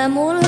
kamu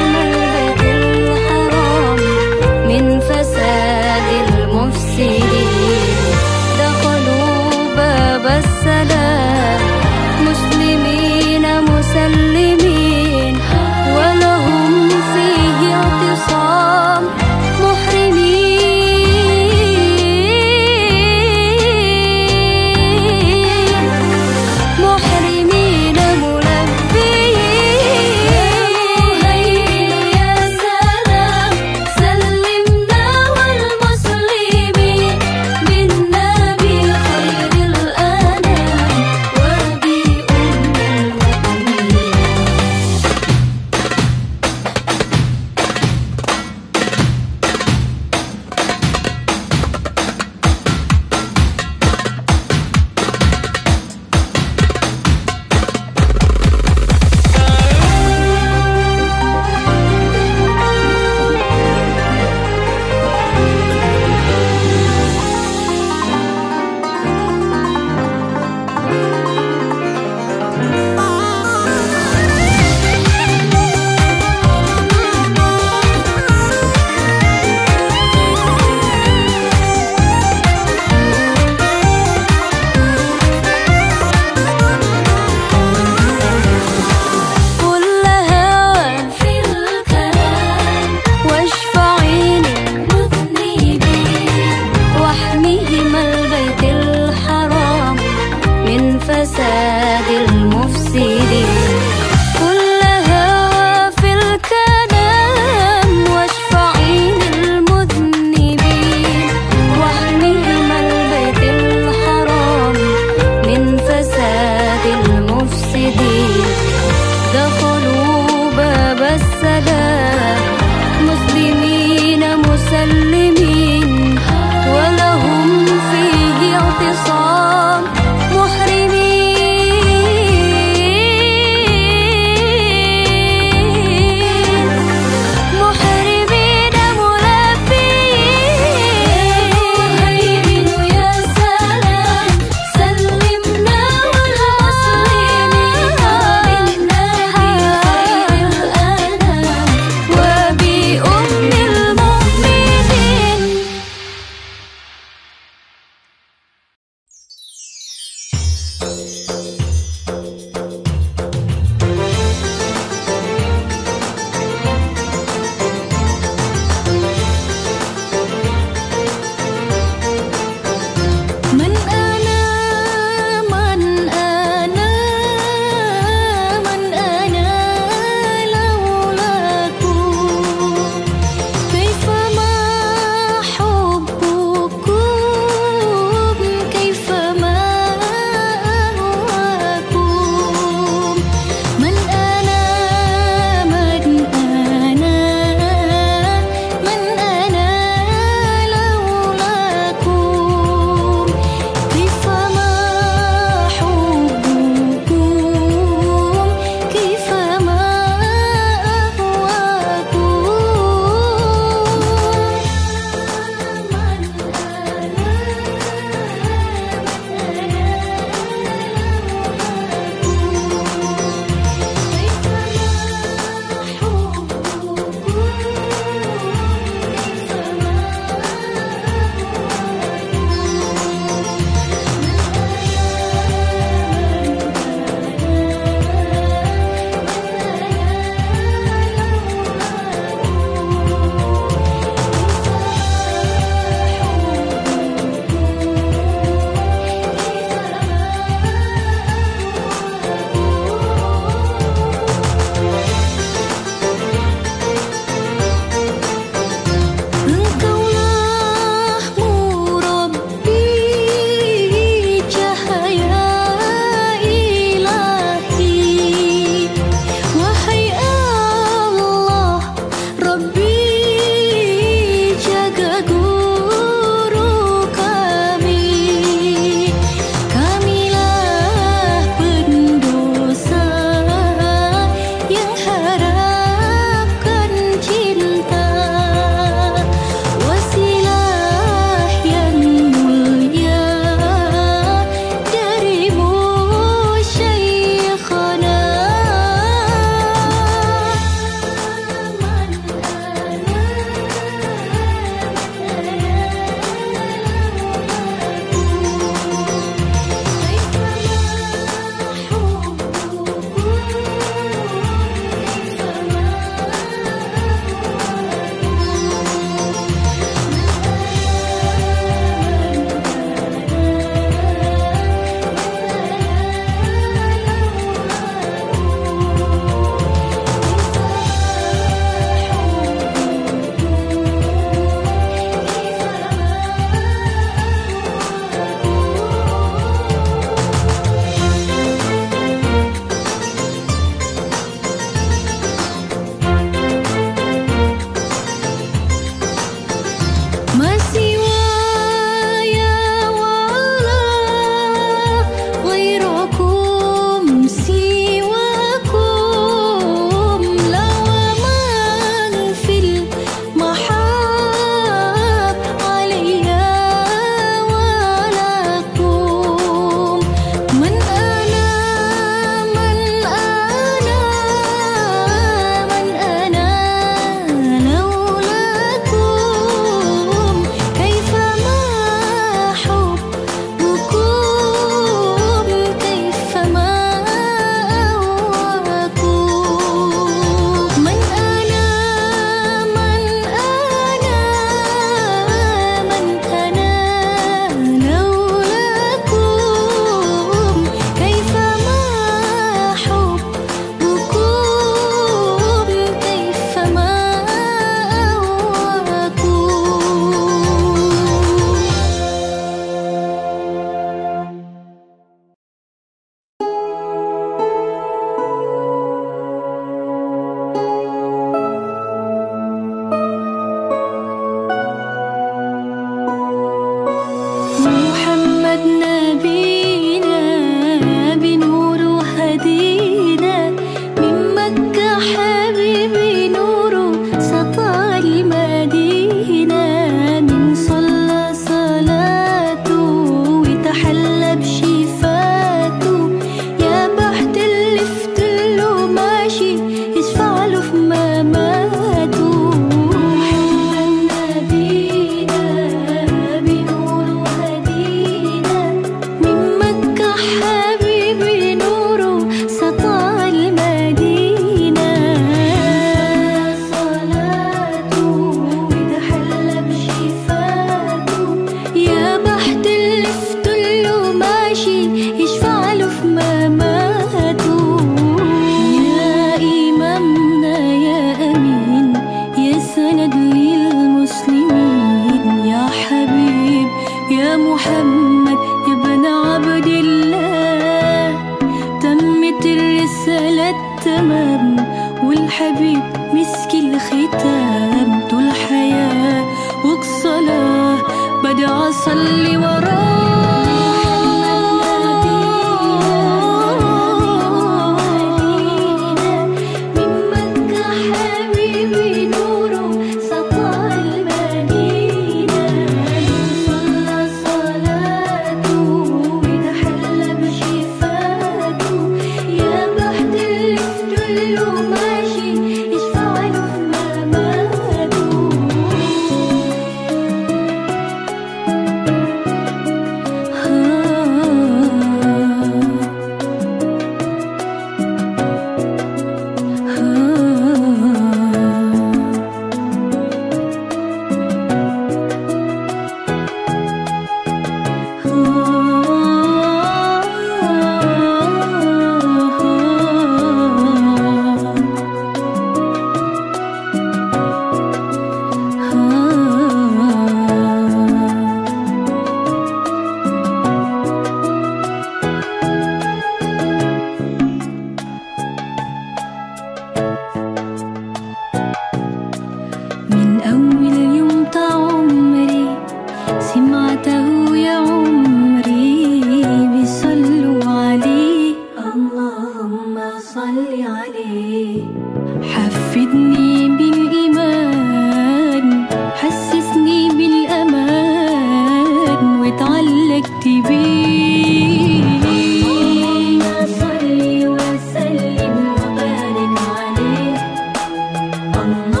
amor.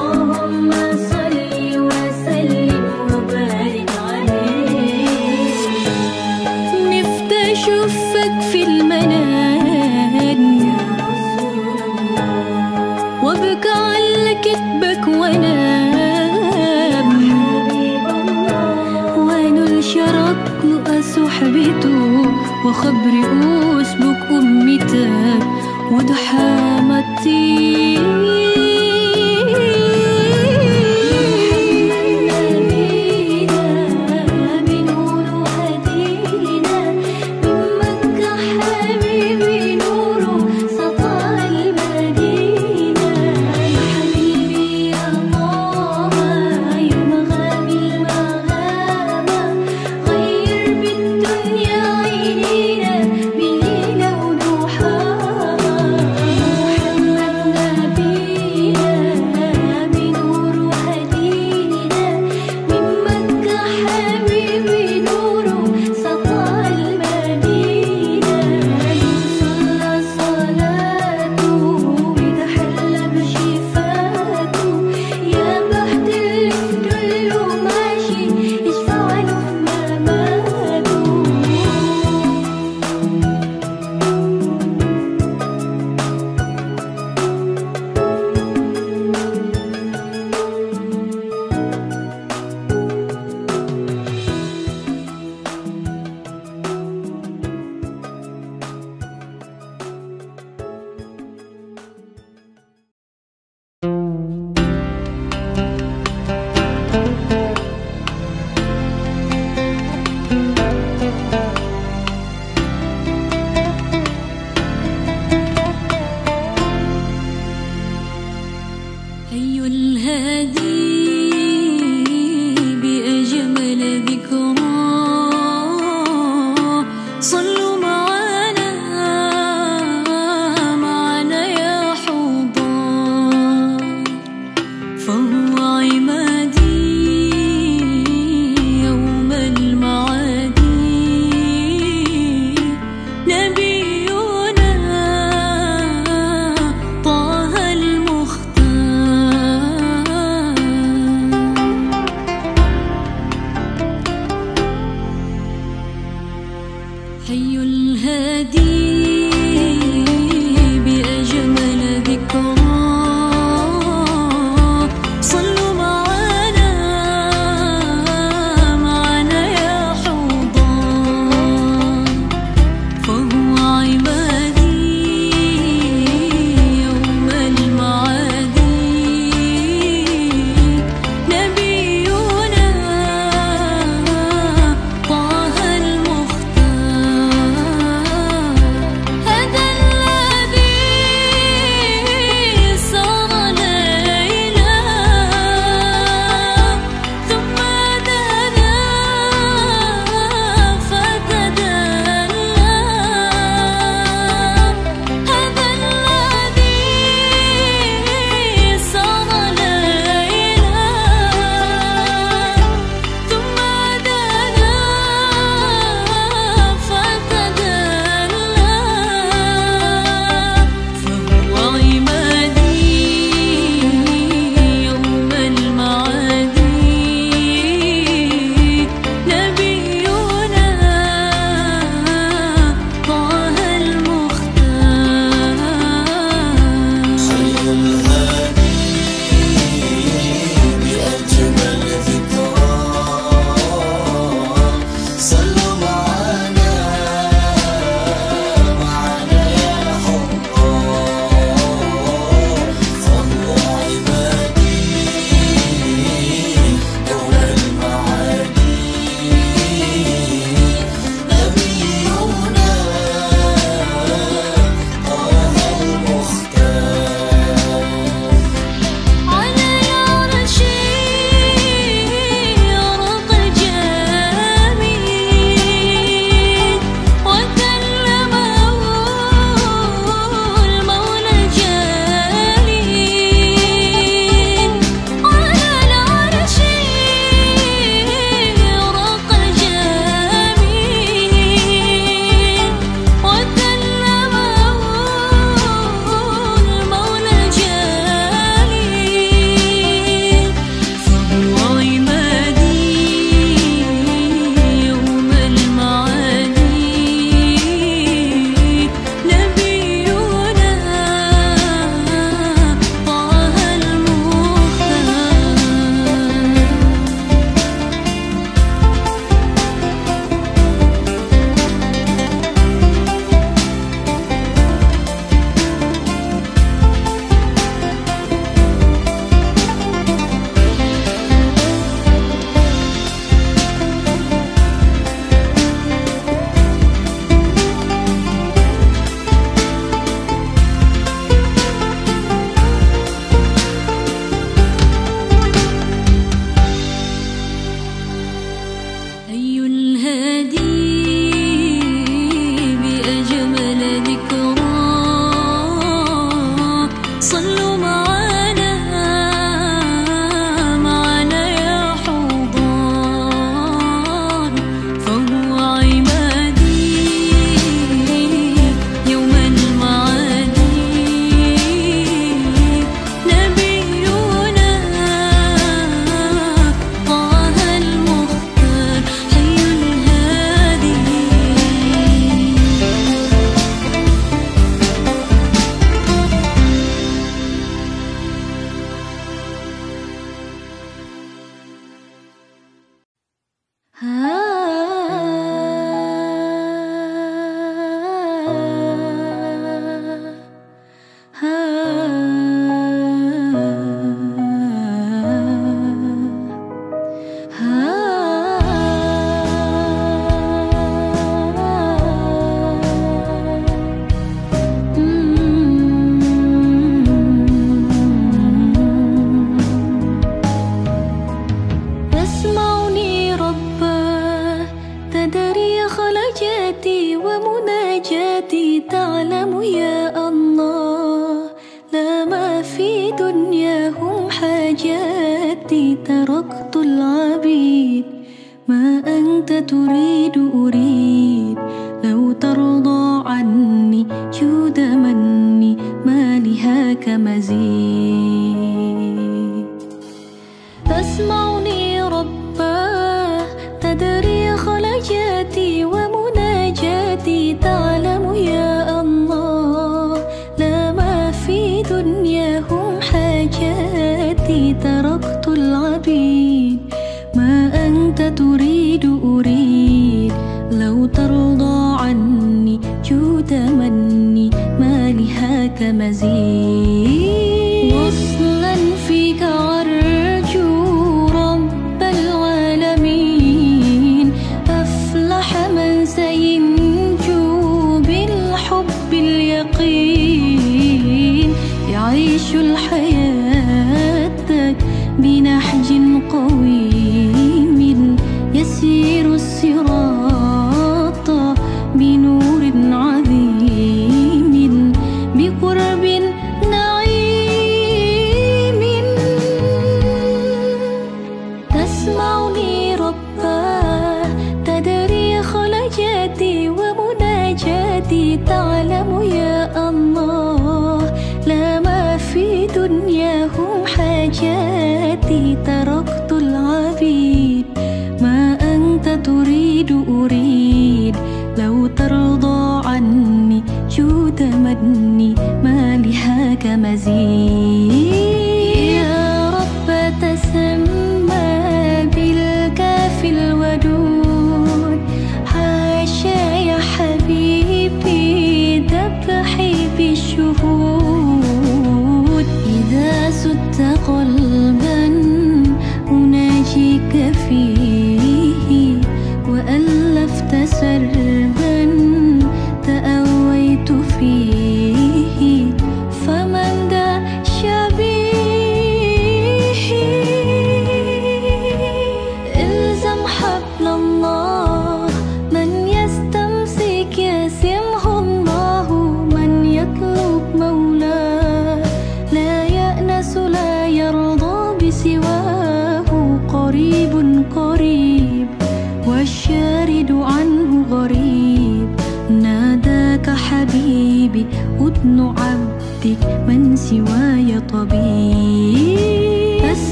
és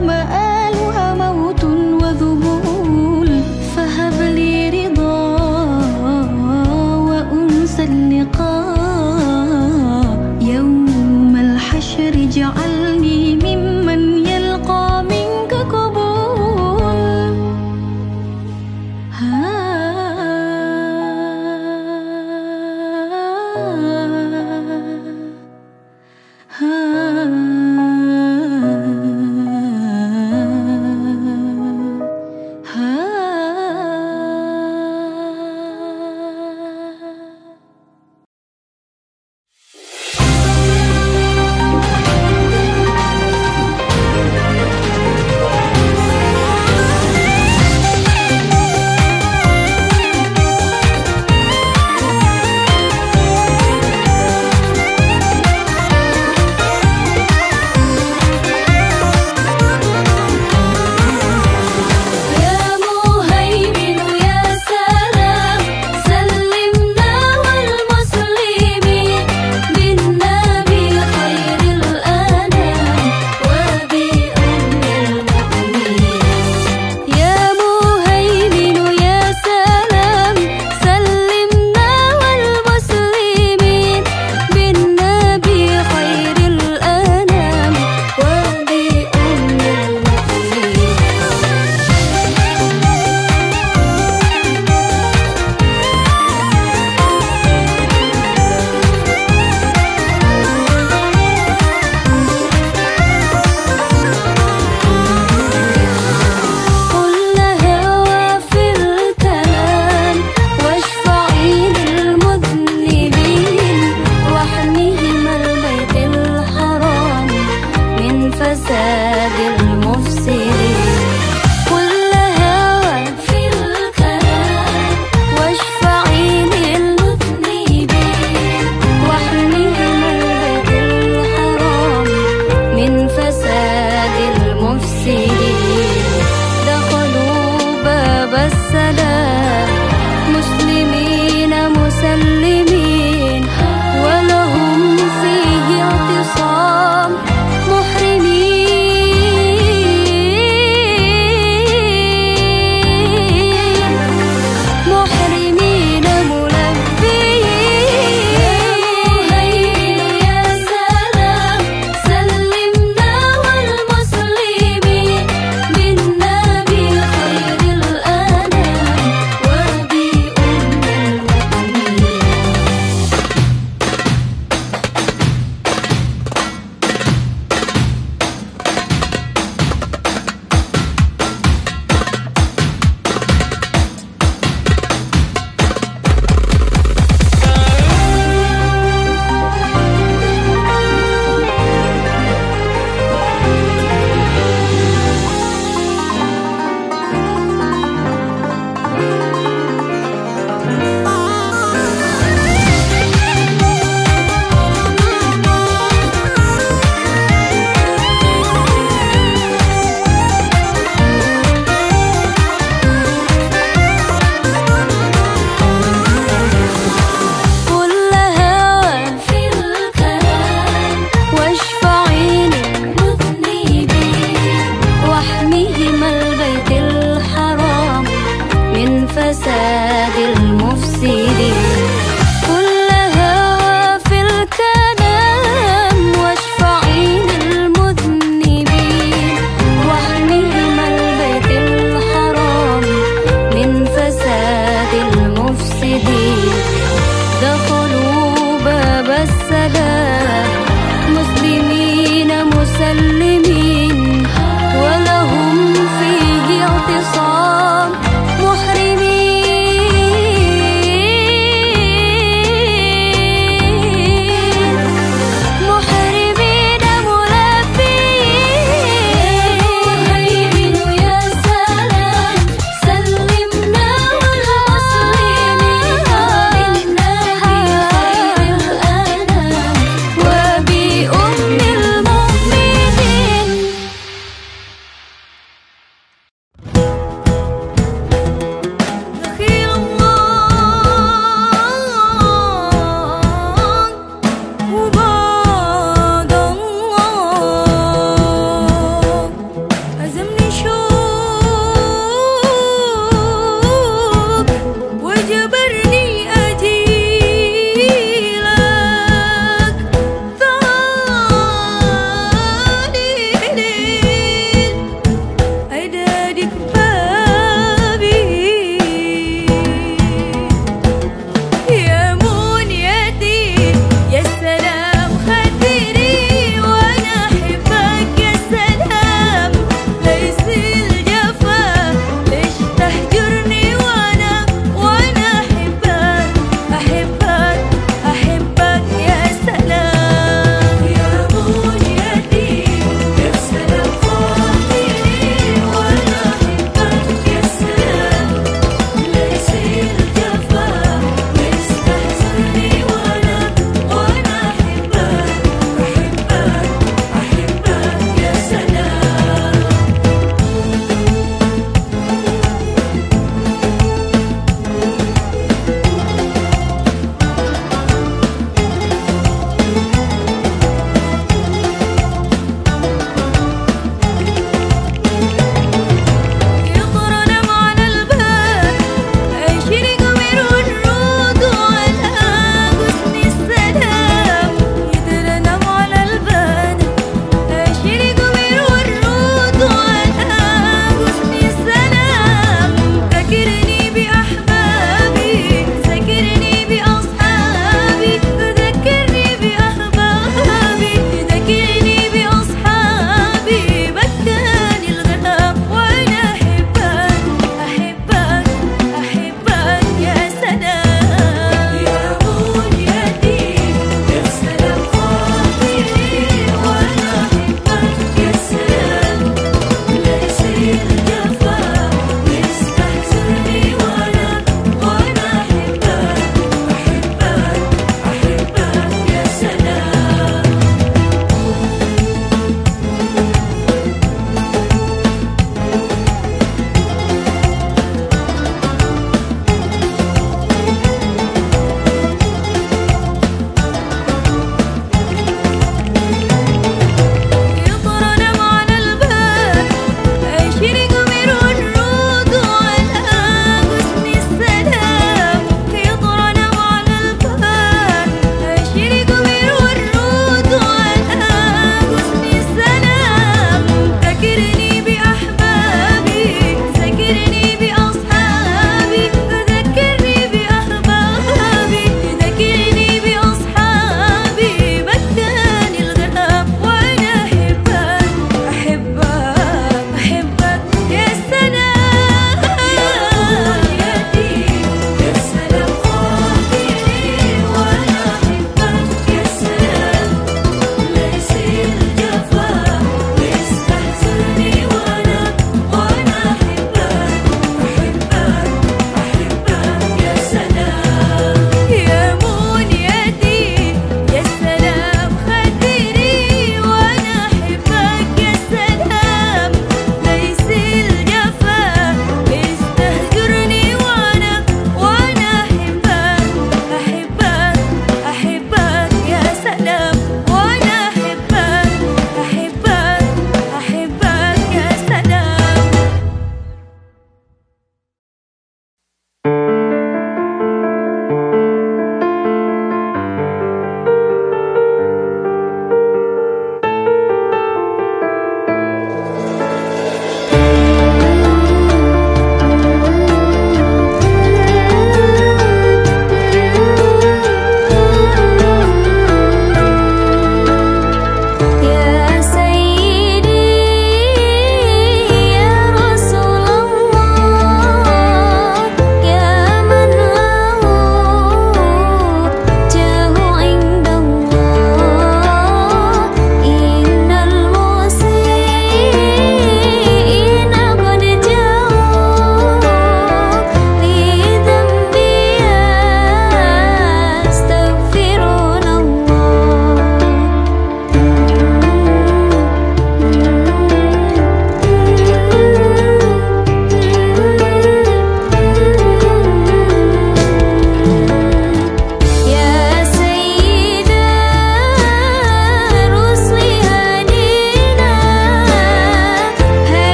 lama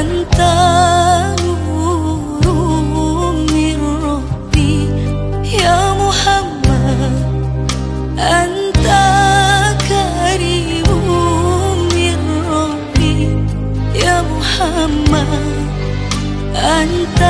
أنت نور من ربي. يا محمد أنت كريم من ربي. يا محمد أنت